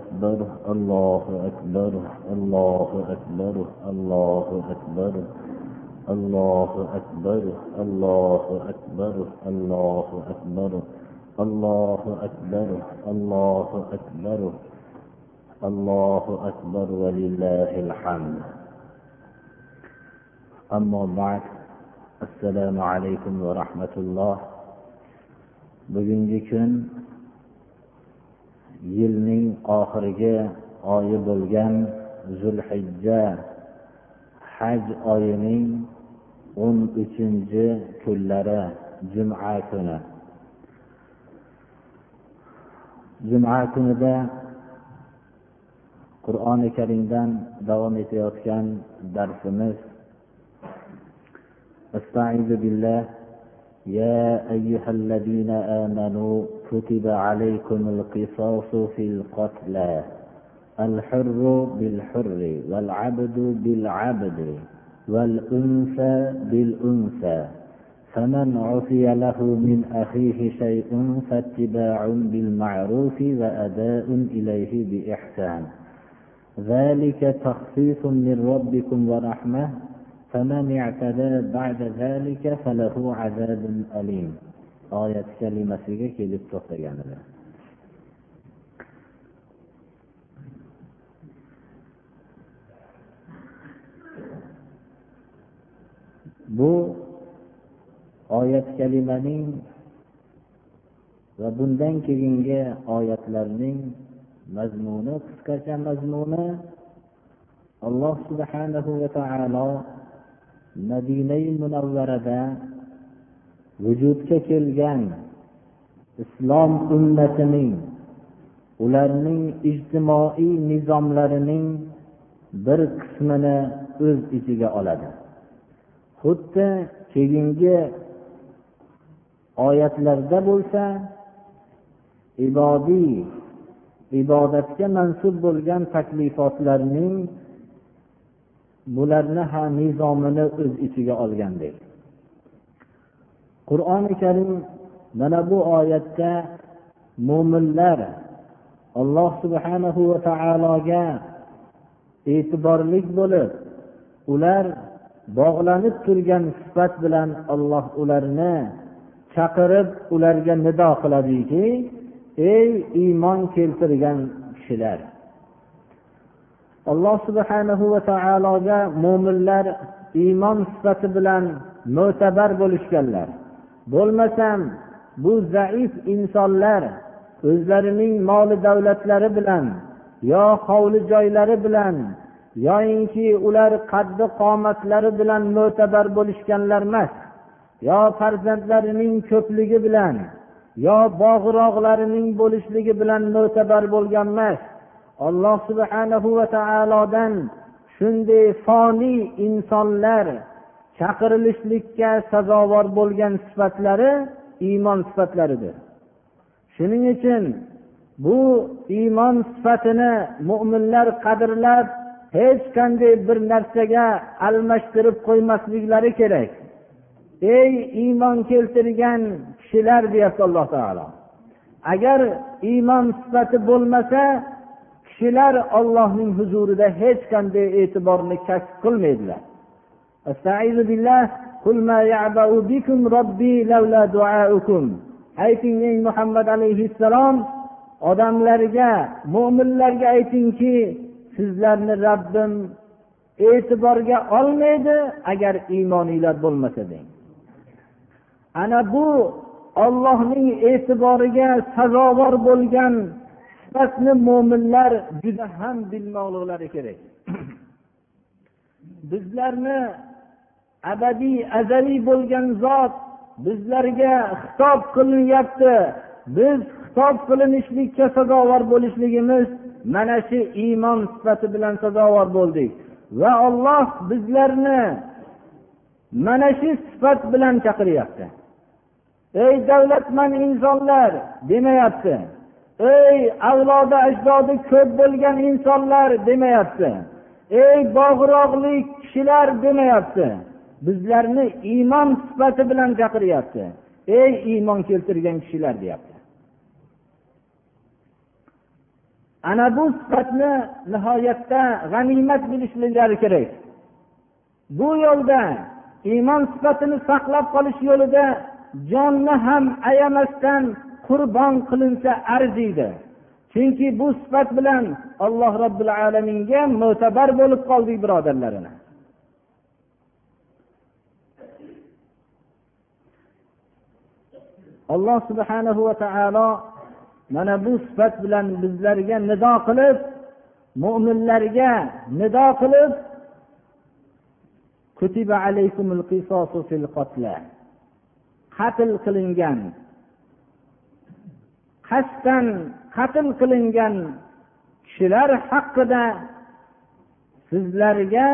أكبر الله أكبر الله أكبر الله أكبر الله أكبر الله أكبر الله أكبر الله أكبر الله أكبر الله أكبر ولله الحمد. أما بعد السلام عليكم ورحمة الله. bugungi yilning oxirgi oyi bo'lgan zulhijja haj oyining o'n uchinchi kunlari juma kuni juma kunida qur'oni karimdan davom etayotgan darsimiz استعيذ بالله يا أيها الذين آمنوا كتب عليكم القصاص في القتلى. الحر بالحر والعبد بالعبد والأنثى بالأنثى. فمن عفي له من أخيه شيء فاتباع بالمعروف وأداء إليه بإحسان. ذلك تخفيف من ربكم ورحمة. فمن اعتدى بعد ذلك فله عذاب أليم. oyat kalimasiga kelib to'xtagan edi bu oyat kalimaning va bundan keyingi oyatlarning mazmuni qisqacha mazmuni alloh subhanahu va taolo madinai munavvarada vujudga kelgan islom ummatining ularning ijtimoiy nizomlarining bir qismini o'z ichiga oladi. Xuddi keyingi oyatlarda bo'lsa ibodiy ibodatga mansub bo'lgan taklifotlarning bularni ham nizomini o'z ichiga olgandek. Qur'oni karim mana bu oyatda mo'minlar alloh subhanahu va taologa e'tiborli bo'lib ular bog'lanib turgan sifat bilan olloh ularni chaqirib ularga nido qiladiki ey iymon keltirgan kishilar alloh subhanahu va taologa mo'minlar iymon sifati bilan mo'tabar bo'lishganlar bo'lmasam bu zaif insonlar o'zlarining moli davlatlari bilan yo hovli joylari bilan yoyinki ular qaddi qomatlari bilan mo'tabar bo'lishganlar emas yo farzandlarining ko'pligi bilan yo bog'roqlarining bo'lishligi bilan mo'tabar bo'lgan emas alloh subhanahu va taolodan shunday foniy insonlar chaqirilishlikka sazovor bo'lgan sifatlari iymon sifatlaridir. Shuning uchun bu iymon sifatini mo'minlar qadrlab hech qanday bir narsaga almashtirib qo'ymasliklari kerak. Ey iymon keltirgan kishilar deyapti alloh taolo. Agar iymon sifati bo'lmasa kishilar ollohning huzurida hech qanday e'tiborni kasb qilmaydilar. استعيذ بالله قل ما يعبأ بكم ربي لولا دعاؤكم ayting ey muhammad alayhissalom odamlarga mo'minlarga aytingki sizlarni robbim e'tiborga olmaydi agar iymoninglar bo'lmasa deng. Ana bu ollohning e'tiboriga sazovor bo'lgan sifatni mo'minlar juda ham bilmoqliklari kerak. Bizlarni abadiy azaliy bo'lgan zot bizlarga xitob qilinyapti. Biz xitob qilinishlikka sazovor bo'lishligimiz mana shu iymon sifati bilan sazovor bo'ldik. Va olloh bizlarni mana shu sifat bilan chaqiryapti. Ey davlatmand insonlar demayapti. Ey avlodi ajdodi ko'p bo'lgan insonlar demayapti. Ey bog'roqli kishilar demayapti. Bizlarni iymon sifati bilan chaqiryapti. Ey iymon keltirgan kishilar deyapti. Ana bu sifatni nihoyatda g'animat bilishliklari kerak. Bu yo'lda iymon sifatini saqlab qolish yo'lida jonni ham ayamasdan qurbon qilinsa arziydi. Chunki bu sifat bilan alloh robbil alaminga mo'tabar bo'lib qoldik birodarlarini alloh subhanahu va taolo mana bu sifat bilan bizlarga nido qilib mo'minlarga nido qilib qatl qilingan qasddan qatl qilingan kishilar haqida sizlarga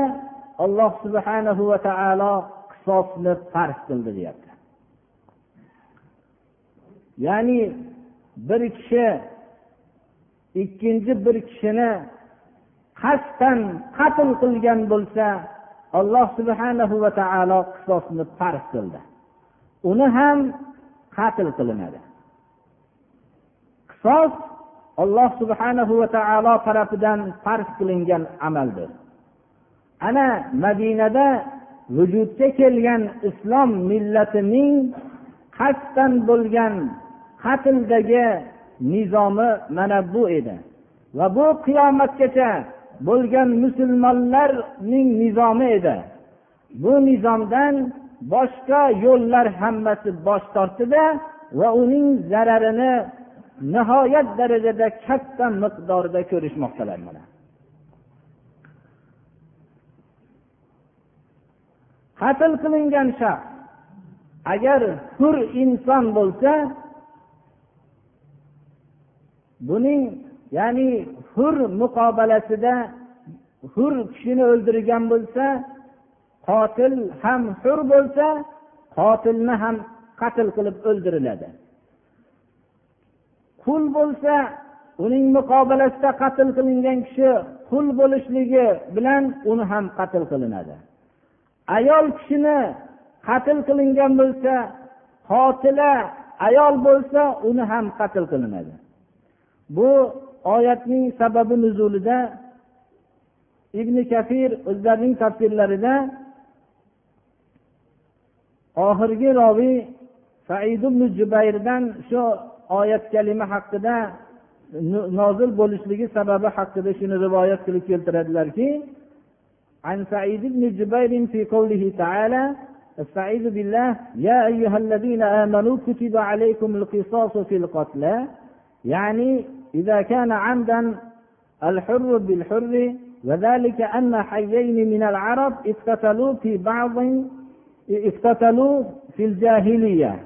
alloh subhanahu va taolo qisosni farz qildi deyapti. Ya'ni bir kishi ikkinchi bir kishini qasddan qatl qilgan bo'lsa alloh subhanahu va taolo qisosni farz qildi. Uni ham qatl qilinadi. Qisos alloh subhanahu va taolo tarafidan farz qilingan amaldir. Ana madinada vujudga kelgan islom millatining qasddan bo'lgan qatldagi nizomi mana bu edi. Va bu qiyomatgacha bo'lgan musulmonlarning nizomi edi. Bu nizomdan boshqa yo'llar hammasi bosh tortdida va uning zararini nihoyat darajada katta miqdorda ko'rishmoqdalar mana. Qatl qilingan shaxs agar hur inson bo'lsa buning ya'ni hur muqobalasida hur kishini o'ldirgan bo'lsa qotil ham hur bo'lsa qotilni ham qatl qilib o'ldiriladi. Qul bo'lsa uning muqobalasida qatl qilingan kishi qul bo'lishligi bilan uni ham qatl qilinadi. Ayol kishini qatl qilingan bo'lsa qotila ayol bo'lsa uni ham qatl qilinadi. bu oyatning sababi nuzulida ibn kafir o'zlarining tafsirlarida oxirgi roviy said ibn jubayrdan shu oyat kalima haqida nozil bo'lishligi sababi haqida shuni rivoyat qilib keltiradilarki عن سعيد بن جبير في قوله تعالى استعيذ بالله يا أيها الذين آمنوا كتب عليكم القصاص في القتلى يعني إذا كان عمدا الحر بالحر وذلك أن حيين من العرب اقتتلوا في بعض اقتتلوا في الجاهلية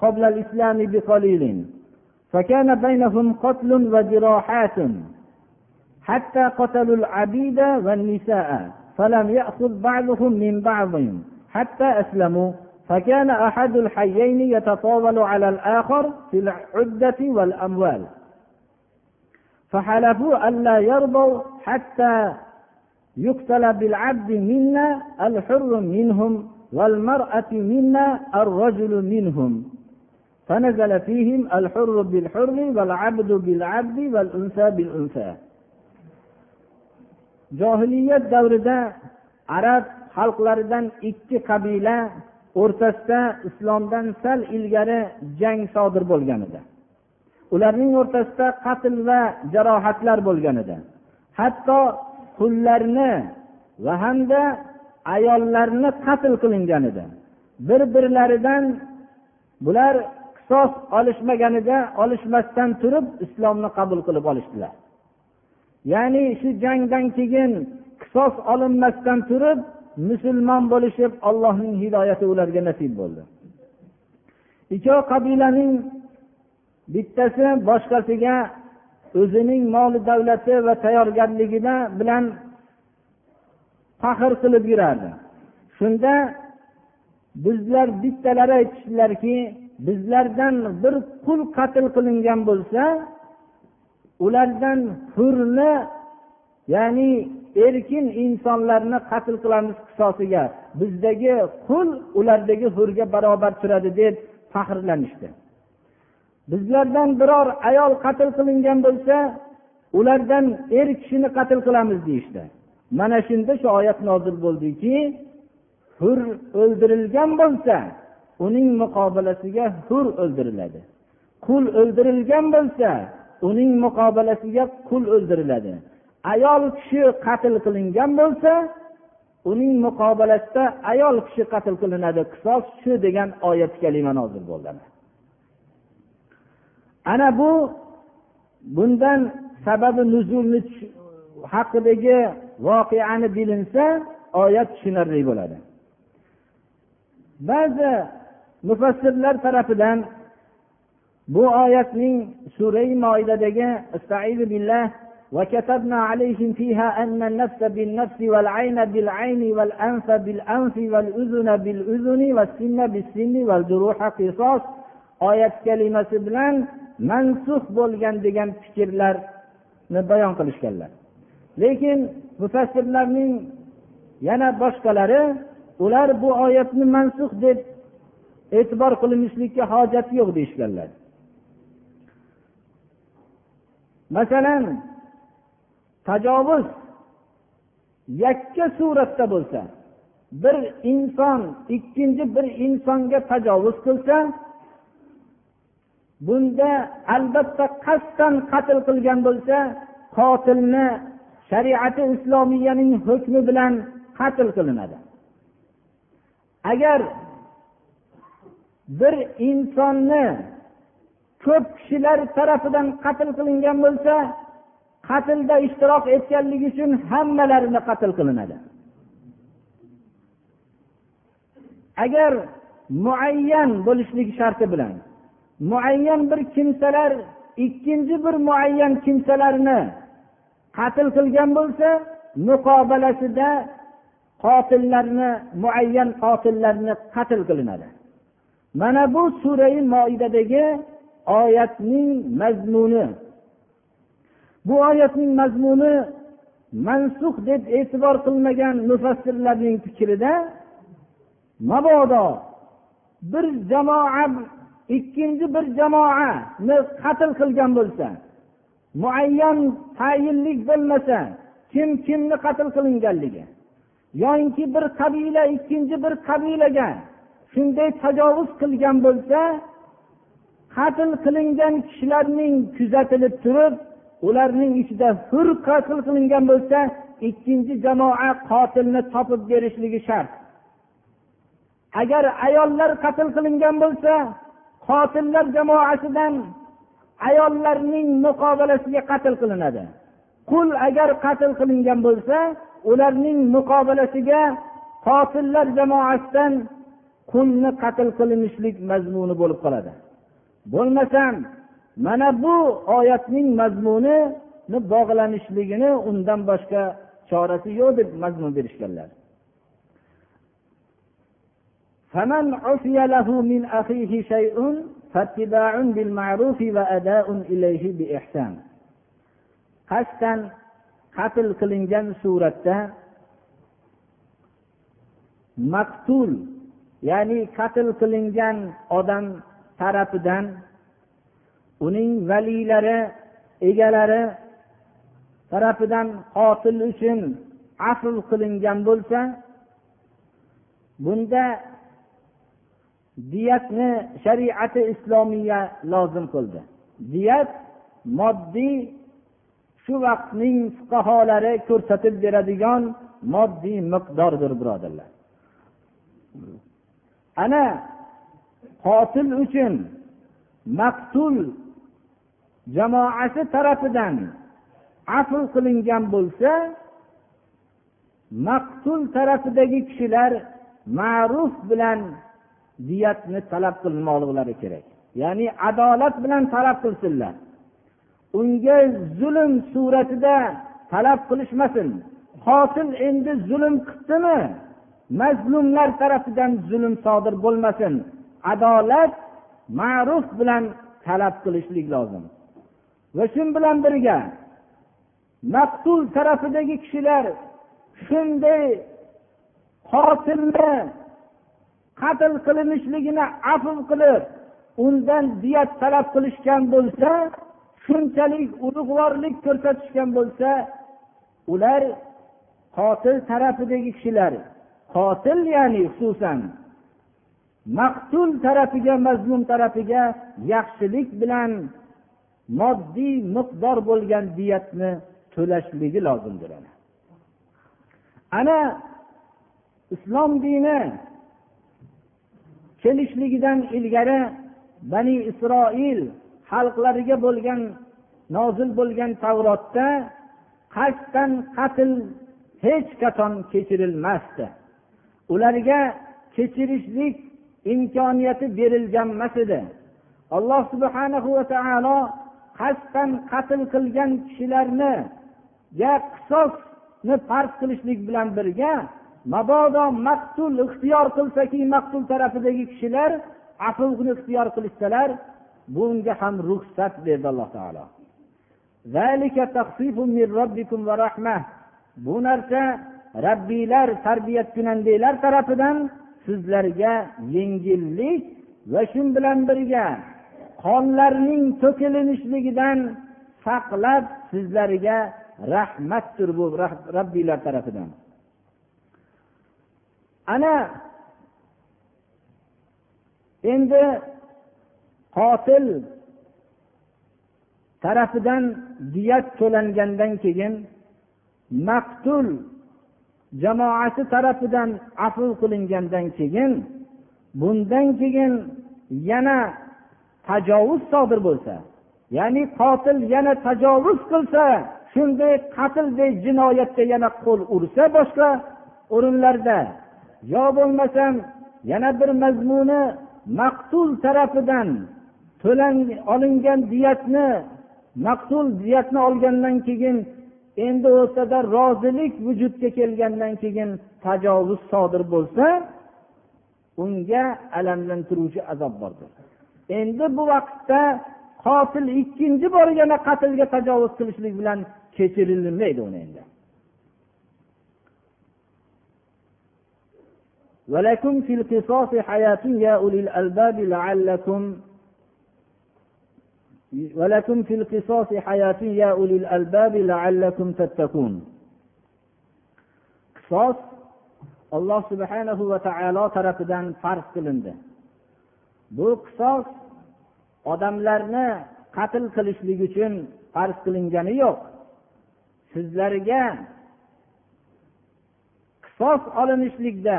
قبل الإسلام بقليل فكان بينهم قتل وجراحات حتى قتلوا العبيد والنساء فلم يأخذ بعضهم من بعض حتى أسلموا. فكان أحد الحيين يتطاول على الآخر في العدة والأموال. فحلفوا ألا يرضوا حتى يقتل بالعبد منا الحر منهم والمرأة منا الرجل منهم فنزل فيهم الحر بالحر والعبد بالعبد والأنثى بالأنثى johiliyat davrida arab xalqlaridan ikki qabila o'rtasida islomdan sal ilgari jang sodir bo'lgan edi Ularning o'rtasida qatl va jarohatlar bo'lgan edi hatto qullarni va hamda ayollarni qatl qilingan edi bir birlaridan bular qisos olishmaganida olishmasdan turib islomni qabul qilib olishdilar. Ya'ni shu jangdan keyin qisos olinmasdan turib musulmon bo'lishib allohning hidoyati ularga nasib bo'ldi. Ikkov qabilaning bittasi boshqasiga o'zining moli davlati va tayyorgarligida bilan faxr qilib yurardi shunda bizlar bittalari aytishdilarki bizlardan bir qul qatl qilingan bo'lsa ulardan hurni ya'ni erkin insonlarni qatl qilamiz qisosiga bizdagi qul ulardagi hurga barobar turadi deb faxrlanishdi. Bizlardan biror ayol qatl qilingan bo'lsa ulardan er kishini qatl qilamiz deyishdi. Mana shunda shu oyat nozil bo'ldiki hur o'ldirilgan bo'lsa uning muqobilasiga hur o'ldiriladi. Qul o'ldirilgan bo'lsa uning muqobilasiga qul o'ldiriladi. Ayol kishi qatl qilingan bo'lsa uning muqobilasida ayol kishi qatl qilinadi. Qisos shu degan oyat kalima nozil bo'ldi. ana bu bundan sababi nuzulni haqidagi voqeani bilinsa oyat tushunarli bo'ladi ba'zi mufassirlar tarafidan bu oyatning surai moidadagi billah وكتبنا عليهم فيها أن النفس بالنفس والعين بالعين والأنف بالأنف والأذن بالأذن والسن بالسن والجروح قصاص oyat kalimasi bilan mansux bo'lgan degan fikrlarni bayon qilishganlar. Lekin mufassirlarning yana boshqalari ular bu oyatni mansux deb e'tibor qilinishlikka hojat yo'q deyishganlar. Masalan tajovuz yakka suratda bo'lsa bir inson ikkinchi bir insonga tajovuz qilsa bunda albatta qasddan qatl qilgan bo'lsa qotilni shariati islomiyaning hukmi bilan qatl qilinadi. Agar bir insonni ko'p kishilar tarafidan qatl qilingan bo'lsa qatlda ishtirok etganligi uchun hammalarini qatl qilinadi. Agar muayyan bo'lishligi sharti bilan muayyan bir kimsalar ikkinchi bir muayyan kimsalarni qatl qilgan bo'lsa muqobalasida qotillarni muayyan qotillarni qatl qilinadi. Mana bu surai moidadagi oyatning mazmuni. Bu oyatning mazmuni mansux deb e'tibor qilmagan mufassirlarning fikrida mabodo bir jamoa ikkinchi bir jamoani qatl qilgan bo'lsa muayyan tayinlik bo'lmasa kim kimni qatl qilinganligi. Yoyinki bir qabila ikkinchi bir qabilaga shunday tajovuz qilgan bo'lsa qatl qilingan kishilarning kuzatilib turib ularning ichida hur qatl qilingan bo'lsa ikkinchi jamoa qotilni topib berishligi shart. Agar ayollar qatl qilingan bo'lsa qotillar jamoasidan ayollarning muqobalasiga qatl qilinadi. Qul agar qatl qilingan bo'lsa ularning muqobalasiga qotillar jamoasidan qulni qatl qilinishlik mazmuni bo'lib qoladi. Bo'lmasam mana bu oyatning mazmunini bog'lanishligini undan boshqa chorasi yo'q deb mazmun berishganlar. فمن عفي له من أخيه شيء فاتباع بالمعروف وأداء إليه بإحسان qasddan qatl qilingan suratda maqtul ya'ni qatl qilingan odam tarafidan uning valiylari egalari tarafidan qotil uchun afv qilingan bo'lsa bunda diyatni shariati islomiya lozim qildi. Diyat moddiy shu vaqtning fuqaholari ko'rsatib beradigan moddiy miqdordir birodarlar. Ana qotil uchun maqtul jamoasi tarafidan afv qilingan bo'lsa maqtul tarafidagi kishilar ma'ruf bilan diyatni talab qilmoqliklari kerak. Ya'ni adolat bilan talab qilsinlar. Unga zulm suratida talab qilishmasin. Qotil endi zulm qilibdimi mazlumlar tarafidan zulm sodir bo'lmasin. Adolat ma'ruf bilan talab qilishlik lozim. Va shu bilan birga maqtul tarafidagi kishilar shunday qotilni qatl qilinishligini afv qilib undan diyat talab qilishgan bo'lsa shunchalik ulug'vorlik ko'rsatishgan bo'lsa ular qotil tarafidagi kishilar qotil ya'ni xususan maqtul tarafiga mazlum tarafiga yaxshilik bilan moddiy miqdor bo'lgan diyatni to'lashligi lozimdir ana islom dini kelishligidan ilgari bani isroil xalqlariga bo'lgan nozil bo'lgan tavrotda qasddan qatl hech qachon kechirilmasdi. Ularga kechirishlik imkoniyati berilganmas edi. Alloh subhanahu va taolo qasddan qatl qilgan kishilarniga qisosni farz qilishlik bilan birga mabodo maqtul ixtiyor qilsaki maqtul tarafidagi kishilar afvni ixtiyor qilishsalar bunga ham ruxsat berdi alloh taolo. Bu narsa rabbiylar tarbiyatkunandanglar tarafidan sizlarga yengillik va shu bilan birga qonlarning to'kilinishligidan saqlab sizlarga rahmatdir bu rabbiylar tarafidan. Ana endi qotil tarafidan diyat to'langandan keyin maqtul jamoasi tarafidan afv qilingandan keyin bundan keyin yana tajovuz sodir bo'lsa ya'ni qotil yana tajovuz qilsa shunday qatlday jinoyatga yana qo'l ursa boshqa o'rinlarda yo bo'lmasam yana bir mazmuni maqtul tarafidan to'lan olingan diyatni maqtul diyatni olgandan keyin endi o'rtada rozilik vujudga kelgandan keyin tajovuz sodir bo'lsa unga alamlantiruvchi azob bordir. Endi bu vaqtda qotil ikkinchi bor yana qatlga tajovuz qilishlik bilan kechirilmaydi uni endi. ولكم في القصاص حياة يا أولي الألباب لعلكم ولكم في القصاص حياة يا أولي الألباب لعلكم تتقون. قصاص alloh subhanahu va taolo tarafidan farz qilindi bu qisos odamlarni qatl qilishlik uchun farz qilingani yo'q. Sizlarga qisos olinishlikda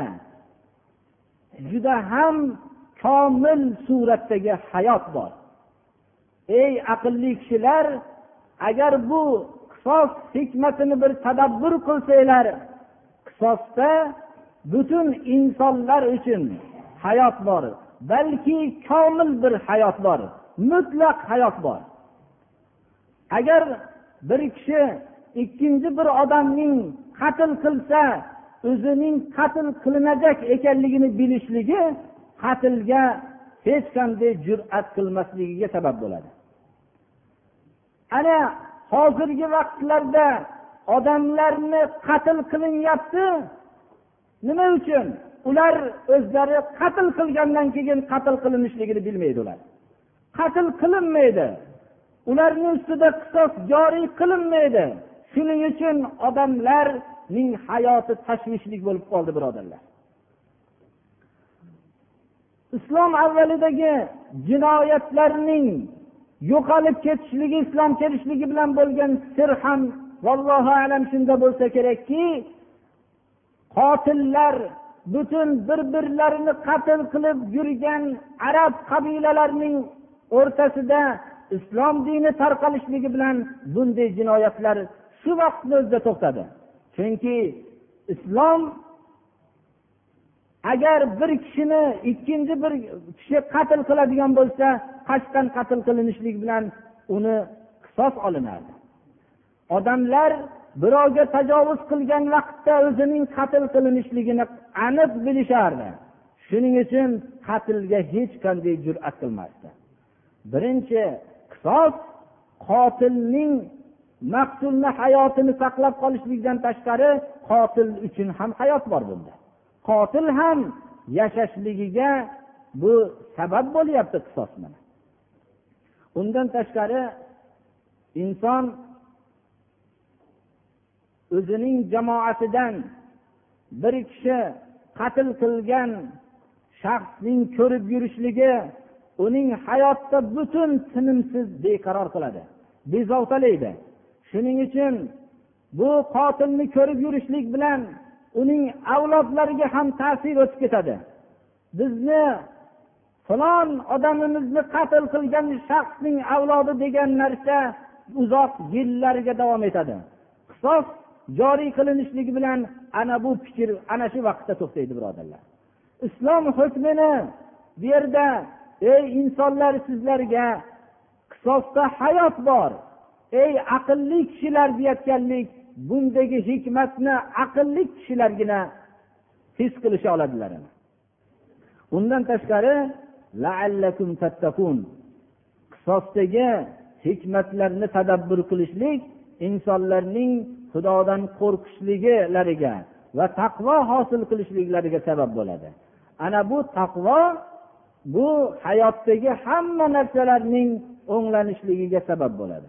juda ham komil suratdagi hayot bor. Ey aqlli kishilar agar bu qisos hikmatini bir tadabbur qilsanglar qisosda butun insonlar uchun hayot bor balki komil bir hayot bor mutlaq hayot bor. Agar bir kishi ikkinchi bir odamning qatl qilsa o'zining qatl qilinajak ekanligini bilishligi qatlga hech qanday jur'at qilmasligiga sabab bo'ladi. Ana hozirgi vaqtlarda odamlarni qatl qilinyapti. Nima uchun? Ular o'zlari qatl qilgandan keyin qatl qilinishligini bilmaydi ular. Qatl qilinmaydi. Ularni ustida qisos joriy qilinmaydi. Shuning uchun odamlar ning hayoti tashvishlik bo'lib qoldi birodarlar. Islom avvalidagi jinoyatlarning yo'qolib ketishligi islom kelishligi bilan bo'lgan sir ham vallohu alam shunda bo'lsa kerakki qotillar butun bir birlarini qatl qilib yurgan arab qabilalarining o'rtasida islom dini tarqalishligi bilan bunday jinoyatlar shu vaqtni o'zida to'xtadi. Chunki islom agar bir kishini ikkinchi bir kishi qatl qiladigan bo'lsa qasddan qatl qilinishlik bilan uni qisos olinardi odamlar birovga tajovuz qilgan vaqtda o'zining qatl qilinishligini aniq bilishardi. Shuning uchun qatlga hech qanday jur'at qilmasdi. Birinchi qisos qotilning maqtulni hayotini saqlab qolishlikdan tashqari qotil uchun ham hayot bor bunda. Qotil ham yashashligiga bu sabab bo'lyapti qisos undan tashqari inson o'zining jamoatidan bir kishi qatl qilgan shaxsning ko'rib yurishligi uning hayotda butun tinimsiz beqaror qiladi bezovtalaydi. Shuning uchun bu qotilni ko'rib yurishlik bilan uning avlodlariga ham ta'sir o'tib ketadi. Bizni falon odamimizni qatl qilgan shaxsning avlodi degan narsa uzoq yillarga davom etadi. Qisos joriy qilinishligi bilan ana bu fikr ana shu vaqtda to'xtaydi birodarlar. Islom hukmini bu yerda ey insonlar sizlarga qisosda hayot bor ey aqlli kishilar deyotganlik bundagi hikmatni aqlli kishilargina his qilisha oladilar undan tashqari qisosdagi hikmatlarni tadabbur qilishlik insonlarning xudodan qo'rqishliklariga va taqvo hosil qilishliklariga sabab bo'ladi. Ana bu taqvo bu hayotdagi hamma narsalarning o'nglanishligiga sabab bo'ladi.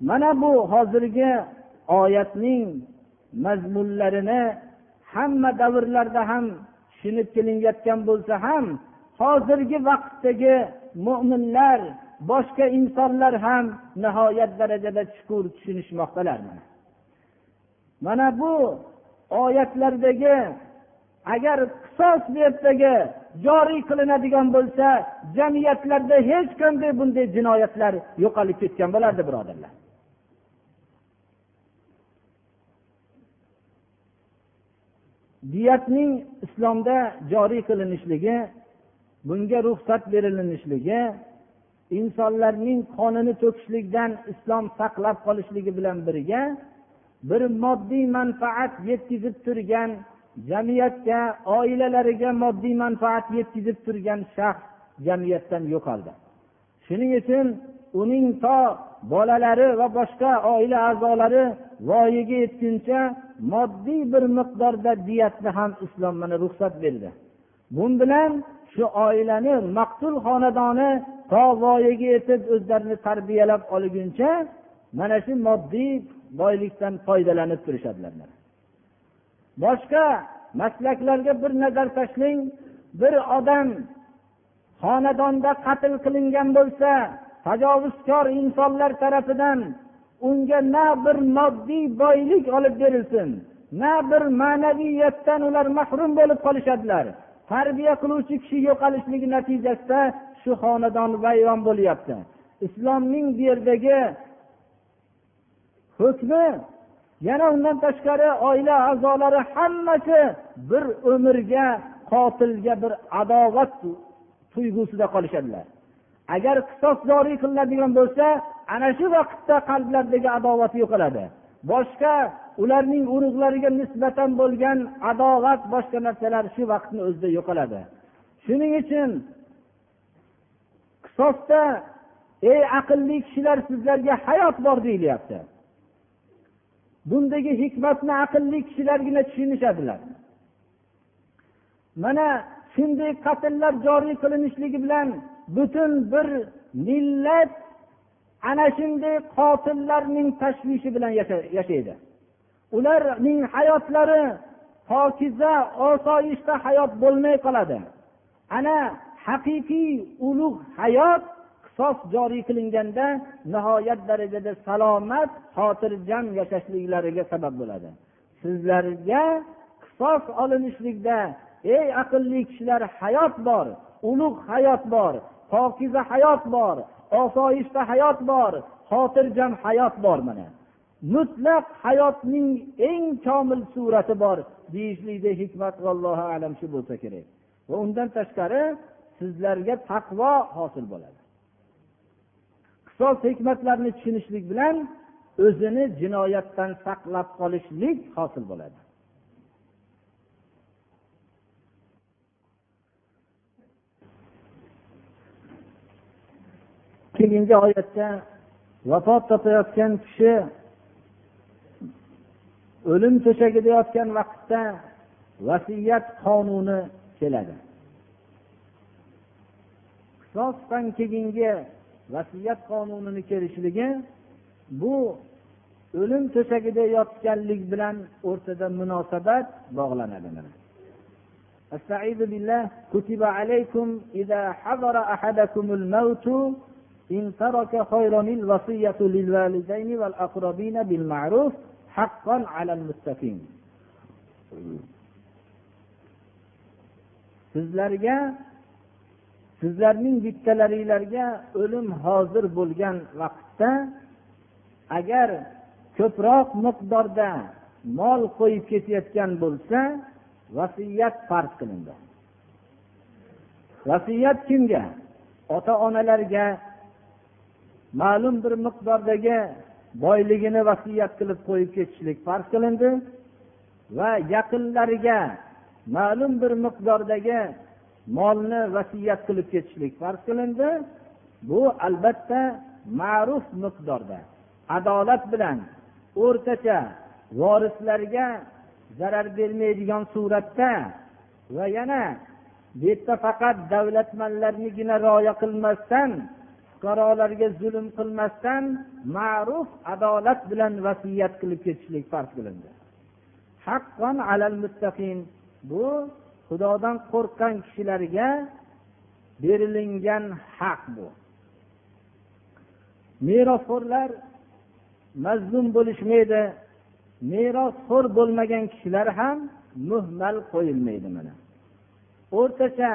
Mana bu hozirgi oyatning mazmunlarini hamma davrlarda ham tushunib kelinayotgan bo'lsa ham hozirgi vaqtdagi mo'minlar boshqa insonlar ham nihoyat darajada chuqur tushunishmoqdalar mana bu oyatlardagi agar qisos bu yerdagi joriy qilinadigan bo'lsa jamiyatlarda hech qanday bunday jinoyatlar yo'qolib ketgan bo'lardi birodarlar. Diyatning islomda joriy qilinishligi bunga ruxsat berilinishligi insonlarning qonini to'kishlikdan islom saqlab qolishligi bilan birga bir moddiy manfaat yetkazib turgan jamiyatga oilalariga moddiy manfaat yetkazib turgan shaxs jamiyatdan yo'qoldi. Shuning uchun uning to bolalari va boshqa oila a'zolari voyaga yetguncha moddiy bir miqdorda diyatni ham islom mana ruxsat berdi. Bu bilan shu oilani maqtul xonadoni to voyaga yetib o'zlarini tarbiyalab olguncha mana shu moddiy boylikdan foydalanib turishadilar. Boshqa maslaklarga bir nazar tashlang bir odam xonadonda qatl qilingan bo'lsa tajovuzkor insonlar tarafidan unga na bir moddiy boylik olib berilsin na bir ma'naviyatdan ular mahrum bo'lib qolishadilar. Tarbiya qiluvchi kishi yo'qolishligi natijasida shu xonadon vayron bo'lyapti. Islomning bu yerdagi hukmi yana undan tashqari oila a'zolari hammasi bir umrga qotilga bir adovat tuyg'usida qolishadilar. Agar qisos joriy qilinadigan bo'lsa ana shu vaqtda qalblardagi adovat yo'qoladi. Boshqa ularning urug'lariga nisbatan bo'lgan adovat boshqa narsalar shu vaqtni o'zida yo'qoladi. Shuning uchun qisosda ey aqlli kishilar sizlarga hayot bor deyilyapti. Bundagi hikmatni aqlli kishilargina tushunishadilar. Mana shunday qatllar joriy qilinishligi bilan butun bir millat ana shunday qotillarning tashvishi bilan yashaydi. Ularning hayotlari pokiza osoyishta hayot bo'lmay qoladi. Ana haqiqiy ulug' hayot qisos joriy qilinganda nihoyat darajada salomat xotirjam yashashliklariga sabab bo'ladi. Sizlarga qisos olinishlikda ey aqlli kishilar hayot bor ulug' hayot bor. Pokiza hayot bor osoyishta hayot bor xotirjam hayot bor mana. Mutlaq hayotning eng komil surati bor deyishlikda hikmat vallohu alam shu bo'lsa kerak. Va undan tashqari sizlarga taqvo hosil bo'ladi. Qisos hikmatlarini tushunishlik bilan o'zini jinoyatdan saqlab qolishlik hosil bo'ladi. keyingi oyatda vafot topayotgan kishi o'lim to'shagida yotgan vaqtda vasiyat qonuni keladi qisosdan keyingi vasiyat qonunini kelishligi bu o'lim to'shagida yotganlik bilan o'rtada munosabat bog'lanadi استعيذ بالله كتب عليكم إذا حضر أحدكم الموت إن ترك خيرا الوصية للوالدين والأقربين بالمعروف حقا على المتقين sizlarga sizlarning bittalaringlarga o'lim hozir bo'lgan vaqtda agar ko'proq miqdorda mol qo'yib ketayotgan bo'lsa vasiyat farz qilindi vasiyat kimga ota onalarga ma'lum bir miqdordagi boyligini vasiyat qilib qo'yib ketishlik farz qilindi va yaqinlariga ma'lum bir miqdordagi molni vasiyat qilib ketishlik farz qilindi. Bu albatta ma'ruf miqdorda. Adolat bilan o'rtacha vorislarga zarar bermaydigan suratda va yana bu yerda faqat davlatmanlarnigina rioya qilmasdan fuqarolarga zulm qilmasdan ma'ruf adolat bilan vasiyat qilib ketishlik farz qilindi. Haqqon alal muttaqin. Bu xudodan qo'rqqan kishilarga berilingan haq bu. Merosxo'rlar mazlum bo'lishmaydi merosxo'r bo'lmagan kishilar ham muhmal qo'yilmaydi mana. O'rtacha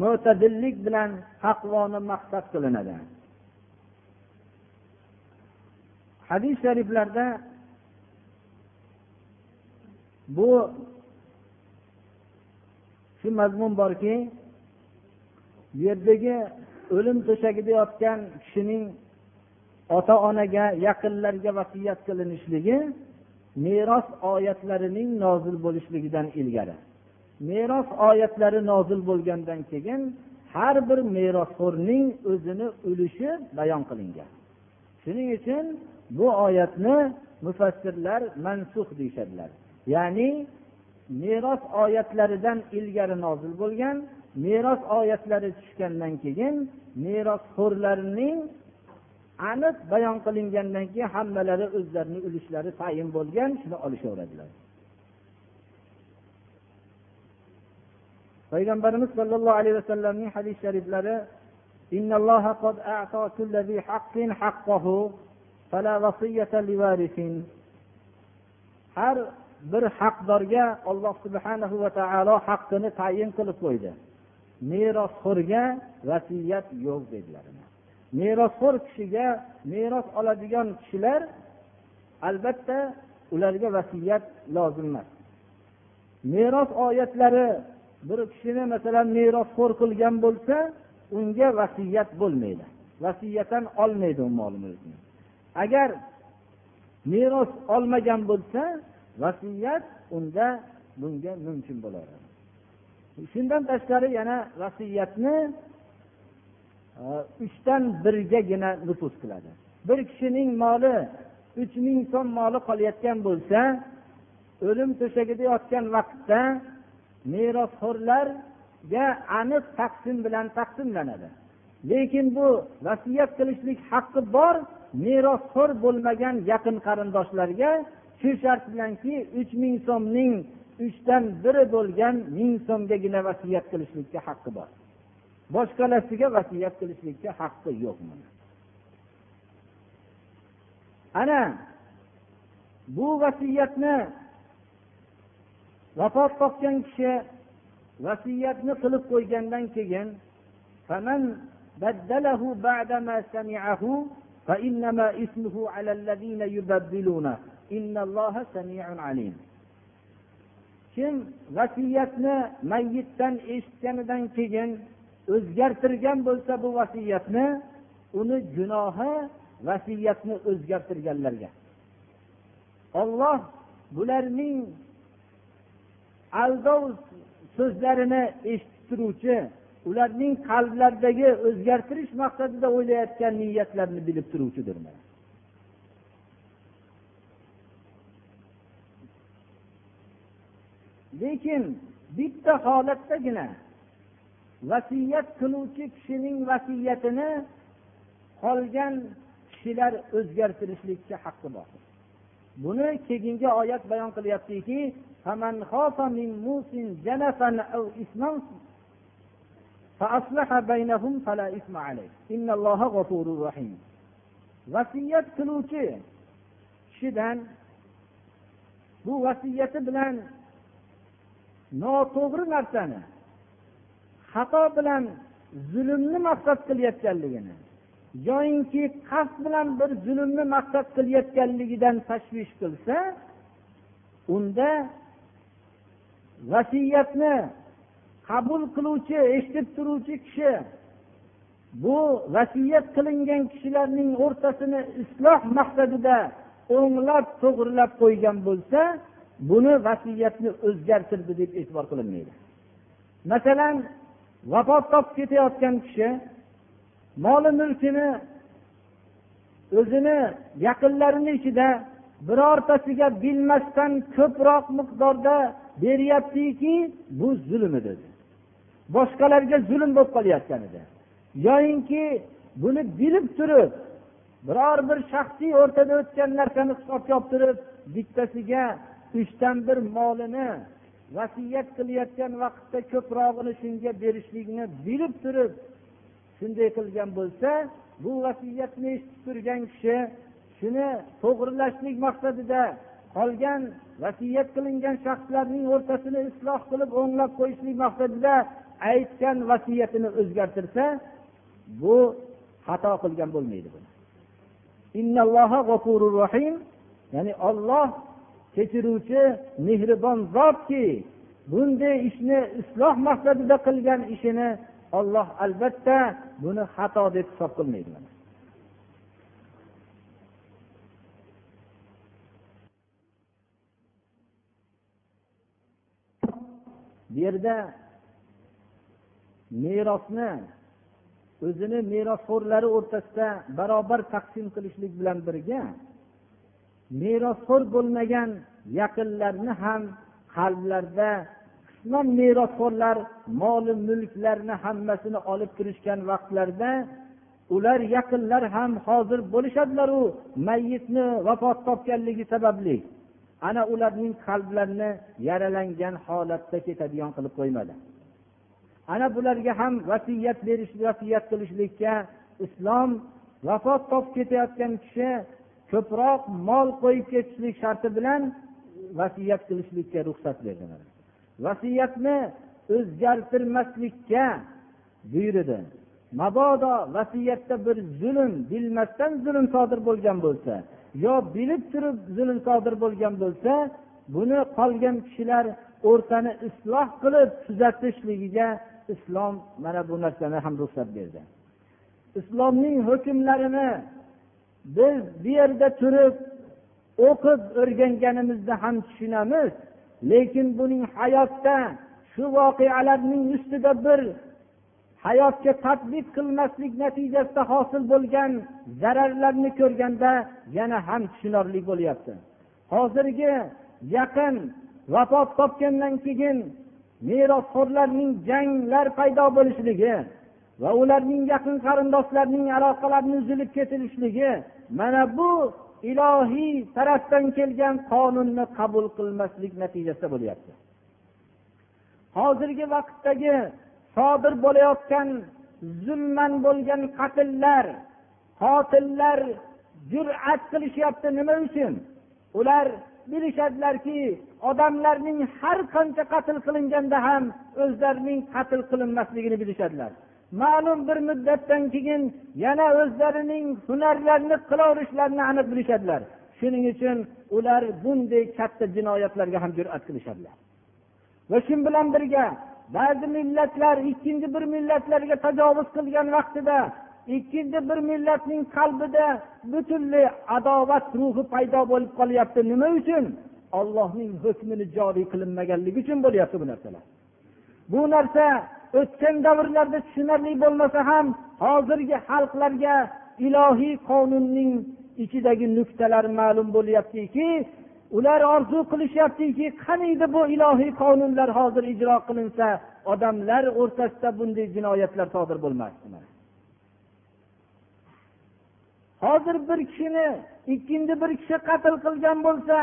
mo'tadillik bilan taqvoni maqsad qilinadi. Hadis shariflarda bu shu mazmun borki bu yerdagi o'lim to'shagida yotgan kishining ota onaga yaqinlarga vasiyat qilinishligi meros oyatlarining nozil bo'lishligidan ilgari meros oyatlari nozil bo'lgandan keyin har bir merosxo'rning o'zini ulushi bayon qilingan shuning uchun bu oyatni mufassirlar mansux deyishadilar. Ya'ni meros oyatlaridan ilgari nozil bo'lgan meros oyatlari tushgandan keyin merosxo'rlarning aniq bayon qilingandan keyin hammalari o'zlarini ulushlari tayin bo'lgan shuni olishaveradilar. Payg'ambarimiz sollallohu alayhi vasallamning hadis shariflari إن الله قد أعطى كل ذي حق حقه فلا وصية لوارث har bir haqdorga olloh subhanahu va taolo haqqini tayin qilib qo'ydi merosxo'rga vasiyat yo'q dedilar merosxo'r kishiga meros oladigan kishilar albatta ularga vasiyat lozim emas meros oyatlari bir kishini masalan merosxo'r qilgan bo'lsa unga vasiyat bo'lmaydi. Vasiyatan olmaydi u mol mulkni agar meros olmagan bo'lsa vasiyat unda bunga mumkin bo'laveradi shundan tashqari yana vasiyatni e, uchdan birgagina nufuz qiladi. Bir kishining moli uch ming so'm moli qolayotgan bo'lsa o'lim to'shagida yotgan vaqtda merosxo'rlar merosxo'rlarga aniq taqsim bilan taqsimlanadi. Lekin bu vasiyat qilishlik haqqi bor merosxo'r bo'lmagan yaqin qarindoshlarga shu shart bilanki uch ming so'mning uchdan biri bo'lgan ming so'mgagina vasiyat qilishlikka haqqi bor. Boshqalasiga vasiyat qilishlikka haqqi yo'q ana bu vasiyatni vafot topgan kishi vasiyatni qilib qo'ygandan keyin kim vasiyatni mayyitdan eshitganidan keyin o'zgartirgan bo'lsa bu vasiyatni uni gunohi vasiyatni o'zgartirganlarga. Olloh bularning aldov so'zlarini eshitib turuvchi ularning qalblaridagi o'zgartirish maqsadida o'ylayotgan niyatlarini bilib turuvchidir lekin bitta holatdagina vasiyat qiluvchi kishining vasiyatini qolgan kishilar o'zgartirishlikka haqqi bor. Buni keyingi oyat bayon qilyaptiki vasiyat qiluvchi kishidan bu vasiyati bilan noto'g'ri narsani xato bilan zulmni maqsad qilayotganligini yoyinki qasd bilan bir zulmni maqsad qilayotganligidan tashvish qilsa unda vasiyatni qabul qiluvchi eshitib turuvchi kishi bu vasiyat qilingan kishilarning o'rtasini isloh maqsadida o'nglab to'g'rilab qo'ygan bo'lsa buni vasiyatni o'zgartirdi deb e'tibor qilinmaydi. Masalan vafot topib ketayotgan kishi moli mulkini o'zini yaqinlarini ichida birortasiga bilmasdan ko'proq miqdorda beryaptiki bu zulm edi boshqalarga zulm bo'lib qolayotgan edi. Yoyinki buni bilib turib biror bir shaxsiy o'rtada o'tgan narsani hisobga olib turib bittasiga uchdan bir molini vasiyat qilayotgan vaqtda ko'prog'ini shunga berishlikni bilib turib shunday qilgan bo'lsa bu vasiyatni eshitib turgan kishi shuni to'g'rilashlik maqsadida qolgan vasiyat qilingan shaxslarning o'rtasini isloh qilib o'nglab qo'yishlik maqsadida aytgan vasiyatini o'zgartirsa bu xato qilgan bo'lmaydi rohim ya'ni olloh kechiruvchi mehribon zotki bunday ishni isloh maqsadida qilgan ishini olloh albatta buni xato deb hisob qilmaydi bu yerda merosni o'zini merosxo'rlari o'rtasida barobar taqsim qilishlik bilan birga merosxo'r bo'lmagan yaqinlarni ham qalblarida islom merosxo'rlar moli mulklarni hammasini olib kirishgan vaqtlarida ular yaqinlar ham hozir bo'lishadilaru mayyitni vafot topganligi sababli. Ana ularning qalblarini yaralangan holatda ketadigan qilib qo'ymadi. Ana bularga ham vasiyat berish vasiyat qilishlikka islom vafot topib ketayotgan kishi ko'proq mol qo'yib ketishlik sharti bilan vasiyat qilishlikka ruxsat berdi. Vasiyatni o'zgartirmaslikka buyurdi. Mabodo vasiyatda bir zulm bilmasdan zulm sodir bo'lgan bo'lsa yo bilib turib zulm sodir bo'lgan bo'lsa buni qolgan kishilar o'rtani isloh qilib tuzatishligiga islom mana bu narsani ham ruxsat berdi. Islomning hukmlarini biz bu yerda turib o'qib o'rganganimizda ham tushunamiz lekin buning hayotda shu voqealarning ustida bir hayotga tadbiq qilmaslik natijasida hosil bo'lgan zararlarni ko'rganda yana ham tushunarli bo'lyapti. Hozirgi yaqin vafot topgandan keyin merosxo'rlarning janglar paydo bo'lishligi va ularning yaqin qarindoshlarning aloqalarini uzilib ketilishligi mana bu ilohiy tarafdan kelgan qonunni qabul qilmaslik natijasida bo'lyapti. Hozirgi vaqtdagi sodir bo'layotgan zulman bo'lgan qatllar qotillar jur'at qilishyapti nima uchun? Ular bilishadilarki odamlarning har qancha qatl qilinganda ham o'zlarining qatl qilinmasligini bilishadilar. Ma'lum bir muddatdan keyin yana o'zlarining hunarlarini qilaverishlarini aniq bilishadilar. Shuning uchun ular bunday katta jinoyatlarga ham jur'at qilishadilar. Va shu bilan birga ba'zi millatlar ikkinchi bir millatlarga tajovuz qilgan vaqtida ikkinchi bir millatning qalbida butunlay adovat ruhi paydo bo'lib qolyapti. Nima uchun? Ollohning hukmini joriy qilinmaganligi uchun bo'lyapti bu narsalar. Bu narsa o'tgan davrlarda tushunarli bo'lmasa ham hozirgi xalqlarga ilohiy qonunning ichidagi nuqtalar ma'lum bo'lyaptiki ular orzu qilishyaptiki qaniydi bu ilohiy qonunlar hozir ijro qilinsa odamlar o'rtasida bunday jinoyatlar sodir bo'lmasdi. Hozir bir kishini ikkinchi bir kishi qatl qilgan bo'lsa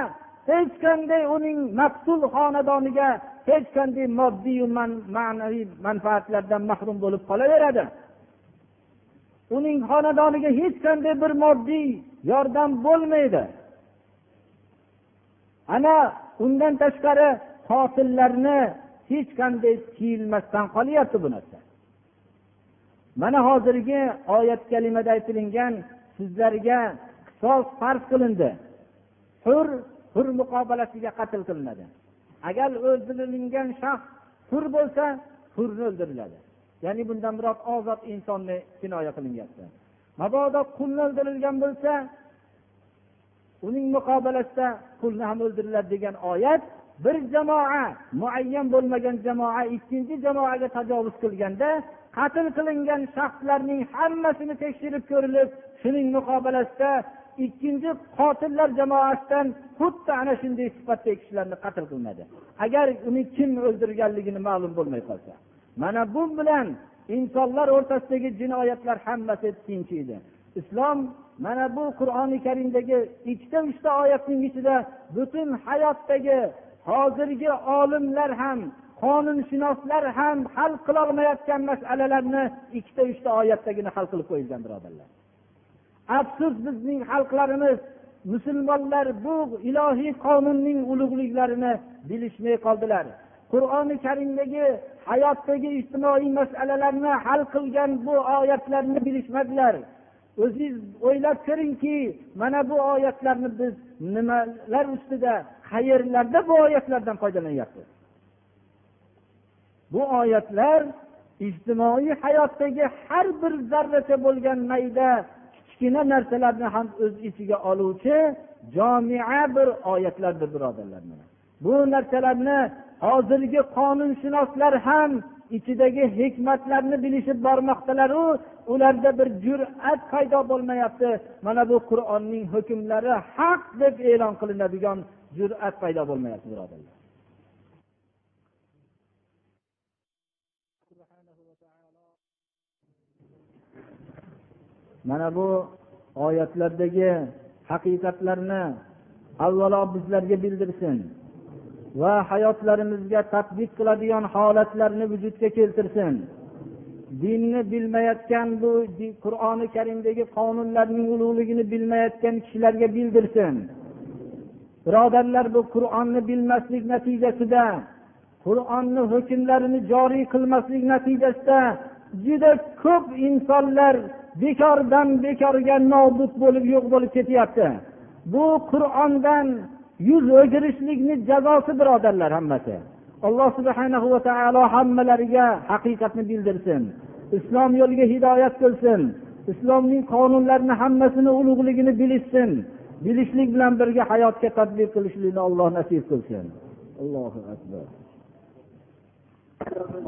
hech qanday uning maqtul xonadoniga hech qanday moddiy ma'naviy manfaatlardan mahrum bo'lib qolaveradi. Uning xonadoniga hech qanday bir moddiy yordam bo'lmaydi. Ana undan tashqari qotillarni hech qanday tiyilmasdan qolyapti bu narsa. Mana hozirgi oyat kalimada aytilingan sizlarga qisos farz qilindi. Hur hur muqobalasiga qatl qilinadi? Agar o'ldirilgan shaxs hur bo'lsa hurni o'ldiriladi. Ya'ni bundan murod ozod insonni kinoya qilinyapti. Mabodo qulni o'ldirilgan bo'lsa uning muqobalasida qulni ham o'ldiriladi degan oyat bir jamoa muayyan bo'lmagan jamoa ikkinchi jamoaga tajovuz qilganda qatl qilingan shaxslarning hammasini tekshirib ko'rilib shuning muqobalasida ikkinchi qotillar jamoasidan xuddi ana shunday sifatdagi kishilarni qatl qilinadi agar uni kim o'ldirganligini ma'lum bo'lmay qolsa. Mana bu bilan insonlar o'rtasidagi jinoyatlar hammasi tinchiydi islom mana bu qur'oni karimdagi ikkita uchta oyatning ichida butun hayotdagi hozirgi olimlar ham qonunshunoslar ham hal qilolmayotgan masalalarni ikkita uchta oyatdagina hal qilib qo'yilgan birodarlar. Afsus bizning xalqlarimiz musulmonlar bu ilohiy qonunning ulug'liklarini bilishmay qoldilar. Qur'oni karimdagi hayotdagi ijtimoiy masalalarni hal qilgan bu oyatlarni bilishmadilar. O'zingiz o'ylab ko'ringki mana bu oyatlarni biz nimalar ustida qayerlarda bu oyatlardan foydalanyapmiz bu oyatlar ijtimoiy hayotdagi har bir zarracha bo'lgan mayda kichkina narsalarni ham o'z ichiga oluvchi jomia bir oyatlardir birodarlar mana. Bu narsalarni hozirgi qonunshunoslar ham ichidagi hikmatlarni bilishib bormoqdalaru ularda bir jur'at paydo bo'lmayapti. Mana bu qur'onning hukmlari haq deb e'lon qilinadigan jur'at paydo bo'lmayapti birodarlar. Mana bu oyatlardagi haqiqatlarni avvalo bizlarga bildirsin va hayotlarimizga tadbiq qiladigan holatlarni vujudga keltirsin. Dinni bilmayotgan bu qur'oni karimdagi qonunlarning ulug'ligini bilmayotgan kishilarga bildirsin. Birodarlar bu qur'onni bilmaslik natijasida qur'onni hukmlarini joriy qilmaslik natijasida juda ko'p insonlar bekordan bekorga nobud bo'lib yo'q bo'lib ketyapti. Bu qur'ondan yuz o'girishlikni jazosi birodarlar hammasi. Alloh subhana va taolo hammalariga haqiqatni bildirsin. Islom yo'liga hidoyat qilsin. Islomning qonunlarini hammasini ulug'ligini bilishsin. Bilishlik bilan birga hayotga tadbiq qilishlikni alloh nasib qilsin. Allohu akbar.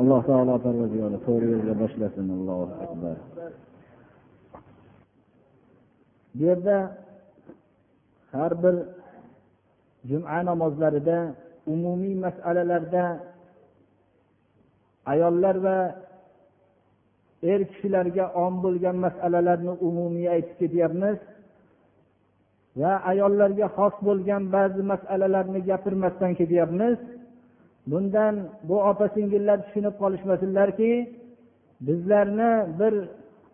Alloh taolo parvardigori to'g'ri yo'lga boshlasin. Allohu akbar. Bu yerda har bir juma namozlarida umumiy masalalarda ayollar va er kishilarga om bo'lgan masalalarni umumiy aytib ketyapmiz. Va ayollarga xos bo'lgan ba'zi masalalarni gapirmasdan ketyapmiz. Bundan bu opa singillar tushunib qolishmasinlarki bizlarni bir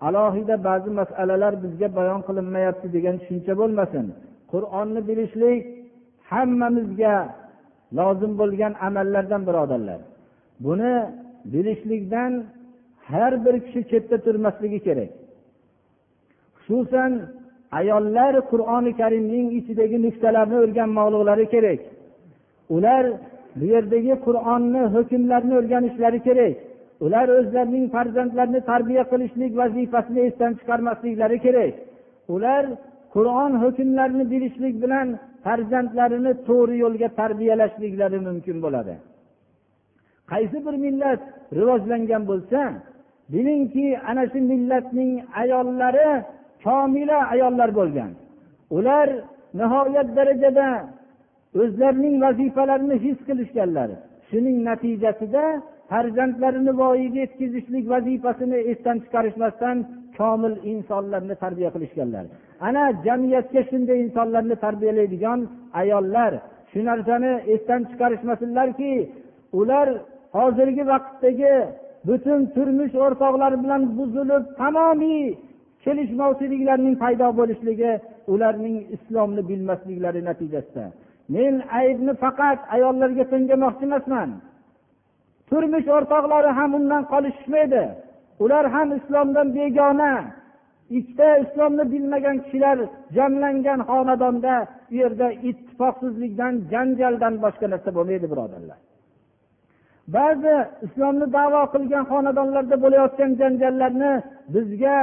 alohida ba'zi masalalar bizga bayon qilinmayapti degan tushuncha bo'lmasin. Qur'onni bilishlik hammamizga lozim bo'lgan amallardan birodarlar. Buni bilishlikdan har bir kishi chetda turmasligi kerak. Xususan ayollar qur'oni karimning ichidagi nuqtalarni o'rganmoqliklari kerak. Ular bu yerdagi qur'onni hukmlarini o'rganishlari kerak. Ular o'zlarining farzandlarini tarbiya qilishlik vazifasini esdan chiqarmasliklari kerak. Ular qur'on hukmlarini bilishlik bilan farzandlarini to'g'ri yo'lga tarbiyalashliklari mumkin bo'ladi. Qaysi bir millat rivojlangan bo'lsa bilingki ana shu millatning ayollari komila ayollar bo'lgan. Ular nihoyat darajada o'zlarining vazifalarini his qilishganlar. Shuning natijasida farzandlarini voyaga yetkazishlik vazifasini esdan chiqarishmasdan komil insonlarni tarbiya qilishganlar. Ana jamiyatga shunday insonlarni tarbiyalaydigan ayollar shu narsani esdan chiqarishmasinlarki ular hozirgi vaqtdagi butun turmush o'rtoqlari bilan buzilib tamomiy kelishmovchiliklarning paydo bo'lishligi ularning islomni bilmasliklari natijasida. Men aybni faqat ayollarga to'ngamoqchi emasman. Turmush o'rtoqlari ham undan qolishishmaydi. Ular ham islomdan begona. Ikkita islomni bilmagan kishilar jamlangan xonadonda u yerda ittifoqsizlikdan janjaldan boshqa narsa bo'lmaydi birodarlar. Ba'zi islomni davo qilgan xonadonlarda bo'layotgan janjallarni bizga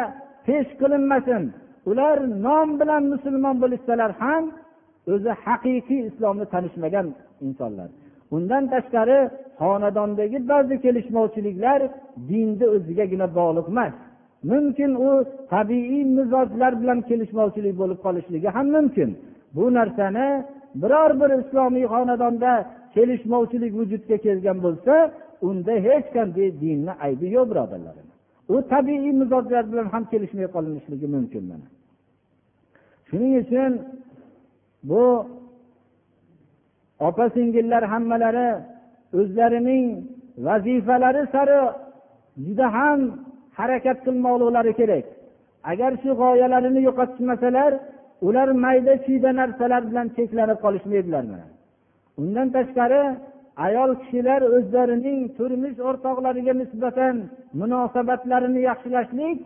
pesh qilinmasin. Ular nom bilan musulmon bo'lishsalar ham o'zi haqiqiy islomni tanishmagan insonlar. Undan tashqari xonadondagi ba'zi kelishmovchiliklar dinni o'zigagina bog'liq emas. Mumkin u tabiiy mizojlar bilan kelishmovchilik bo'lib qolishligi ham mumkin. Bu narsani biror bir islomiy xonadonda kelishmovchilik vujudga kelgan bo'lsa unda hech qanday dinni aybi yo'q birodarlar. U tabiiy mizojlar bilan ham kelishmay qolinishligi mumkin mana. Shuning uchun bu opa singillar hammalari o'zlarining vazifalari sari juda ham harakat qilmoqliklari kerak. Agar shu g'oyalarini yo'qotishmasalar ular mayda chuyda narsalar bilan cheklanib qolishmaydilar undan tashqari ayol kishilar o'zlarining turmush o'rtoqlariga nisbatan munosabatlarini yaxshilashlik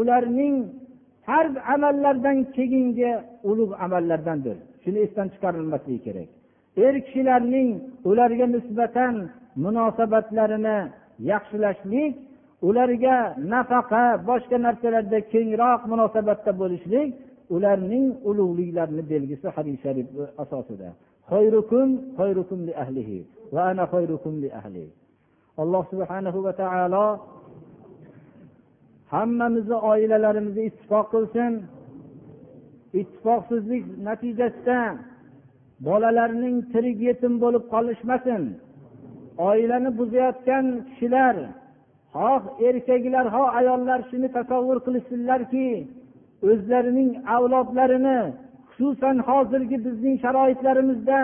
ularning farz amallardan keyingi ulug' amallardandir. Shuni esdan chiqarilmasligi kerak. Er kishilarning ularga nisbatan munosabatlarini yaxshilashlik ularga nafaqa boshqa narsalarda kengroq munosabatda bo'lishlik ularning ulug'liklarini belgisi hadis sharif asosida. Alloh subhanahu va taolo hammamizni oilalarimizni ittifoq qilsin. Ittifoqsizlik natijasida bolalarning tirik yetim bo'lib qolishmasin. Oilani buzayotgan kishilar xoh erkaklar ho ayollar shuni tasavvur qilishsinlarki o'zlarining avlodlarini xususan hozirgi bizning sharoitlarimizda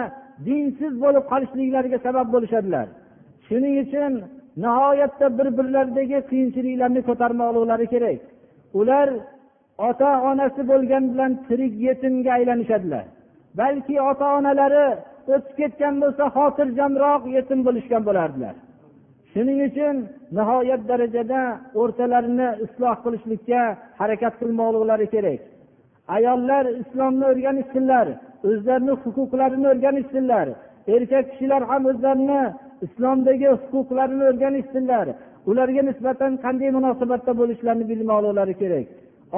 dinsiz bo'lib qolishliklariga sabab bo'lishadilar. Shuning uchun nihoyatda bir birlaridagi qiyinchiliklarni ko'tarmoqliklari kerak. Ular ota onasi bo'lgan bilan tirik yetimga aylanishadilar. Balki ota onalari o'tib ketgan bo'lsa xotirjamroq yetim bo'lishgan bo'lardilar. Shuning uchun nihoyat darajada o'rtalarini isloh qilishlikka harakat qilmoqliklari kerak. Ayollar islomni o'rganishsinlar o'zlarini huquqlarini o'rganishsinlar erkak kishilar ham o'zlarini islomdagi huquqlarini o'rganishsinlar. Ularga nisbatan qanday munosabatda bo'lishlarini bilmoqlilari kerak.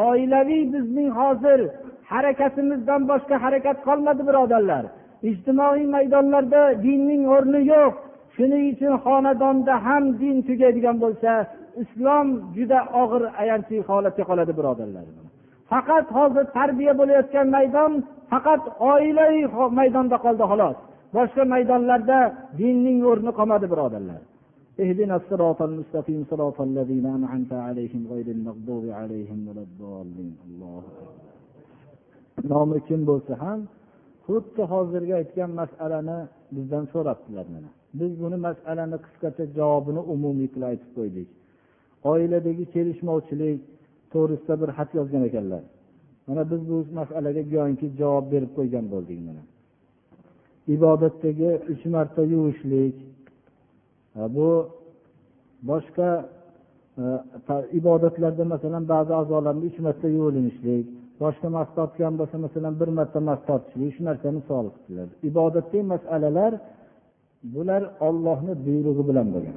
Oilaviy bizning hozir harakatimizdan boshqa harakat qolmadi birodarlar ijtimoiy maydonlarda dinning o'rni yo'q shuning uchun xonadonda ham din tugaydigan bo'lsa islom juda og'ir ayanchli holatga qoladi birodarlar faqat hozir tarbiya bo'layotgan maydon faqat oilaviy maydonda qoldi xolos boshqa maydonlarda dinning o'rni qolmadi birodarlar اهدنا الصراط المستقيم صراط الذين أنعمت عليهم غير المغضوب عليهم ولا الضالين الله nomi kim bo'lsa ham xuddi hozirgi aytgan masalani bizdan so'rabdilar mana. Biz buni masalani qisqacha javobini umumiy qilib aytib qo'ydik. Oiladagi kelishmovchilik to'g'risida bir xat yozgan ekanlar. Mana biz bu masalaga go'yoki javob berib qo'ygan bo'ldik mana. Ibodatdagi uch marta yuvishlik bu boshqa e, ibodatlarda masalan ba'zi a'zolarni uch marta yuvinishlik boshqa mas tortgan bo'lsa masalan bir marta mas tortishlik shu narsani misol qiladi ibodatdagi masalalar bular ollohni buyrug'i bilan bo'lgan.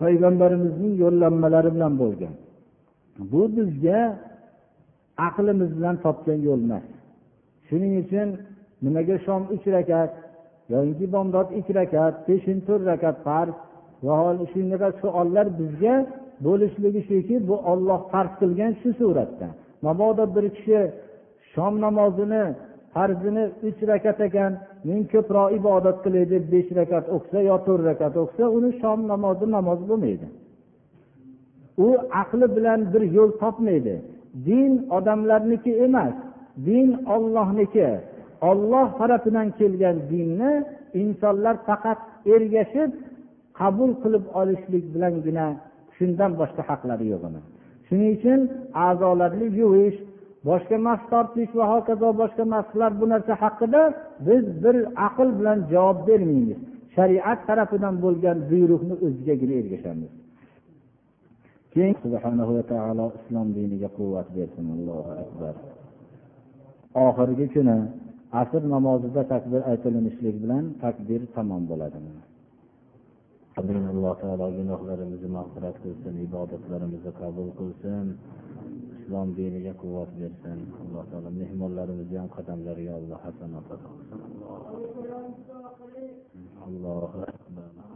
Payg'ambarimizning yo'llanmalari bilan bo'lgan. Bu bizga aqlimiz bilan topgan yo'l emas. Shuning uchun nimaga shom uch rakat yoinki bomdod ikki rakat peshin to'rt rakat farz shunaqa suollar bizga bo'lishligi shuki bu olloh farz qilgan shu suratda. Mabodo bir kishi shom namozini farzini uch rakat ekan men ko'proq ibodat qilay deb besh rakat o'qisa yo to'rt rakat o'qisa uni shom namozi namoz bo'lmaydi. U aqli bilan bir yo'l topmaydi. Din odamlarniki emas din ollohniki olloh tarafidan kelgan dinni insonlar faqat ergashib qabul qilib olishlik bilangina shundan boshqa haqlari yo'q uni. Shuning uchun a'zolarni yuvish boshqa mas tortish va hokazo boshqa maslar bu narsa haqida biz bir aql bilan javob bermaymiz. Shariat tarafidan bo'lgan buyruqni o'zigagina ergashamiz. Keyin subhanahu va taolo islom diniga quvvat bersin. Allohu akbar. Oxirgi kuni asr namozida takbir aytilinishlik bilan takbir tamom bo'ladi. Alloh taolo gunohlarimizni mag'firat qilsin ibodatlarimizni qabul qilsin islom diniga quvvat bersin. Alloh taolo mehmonlarimizni ham qadamlariga alloh hasanat ato qilsin. Allohu akbar.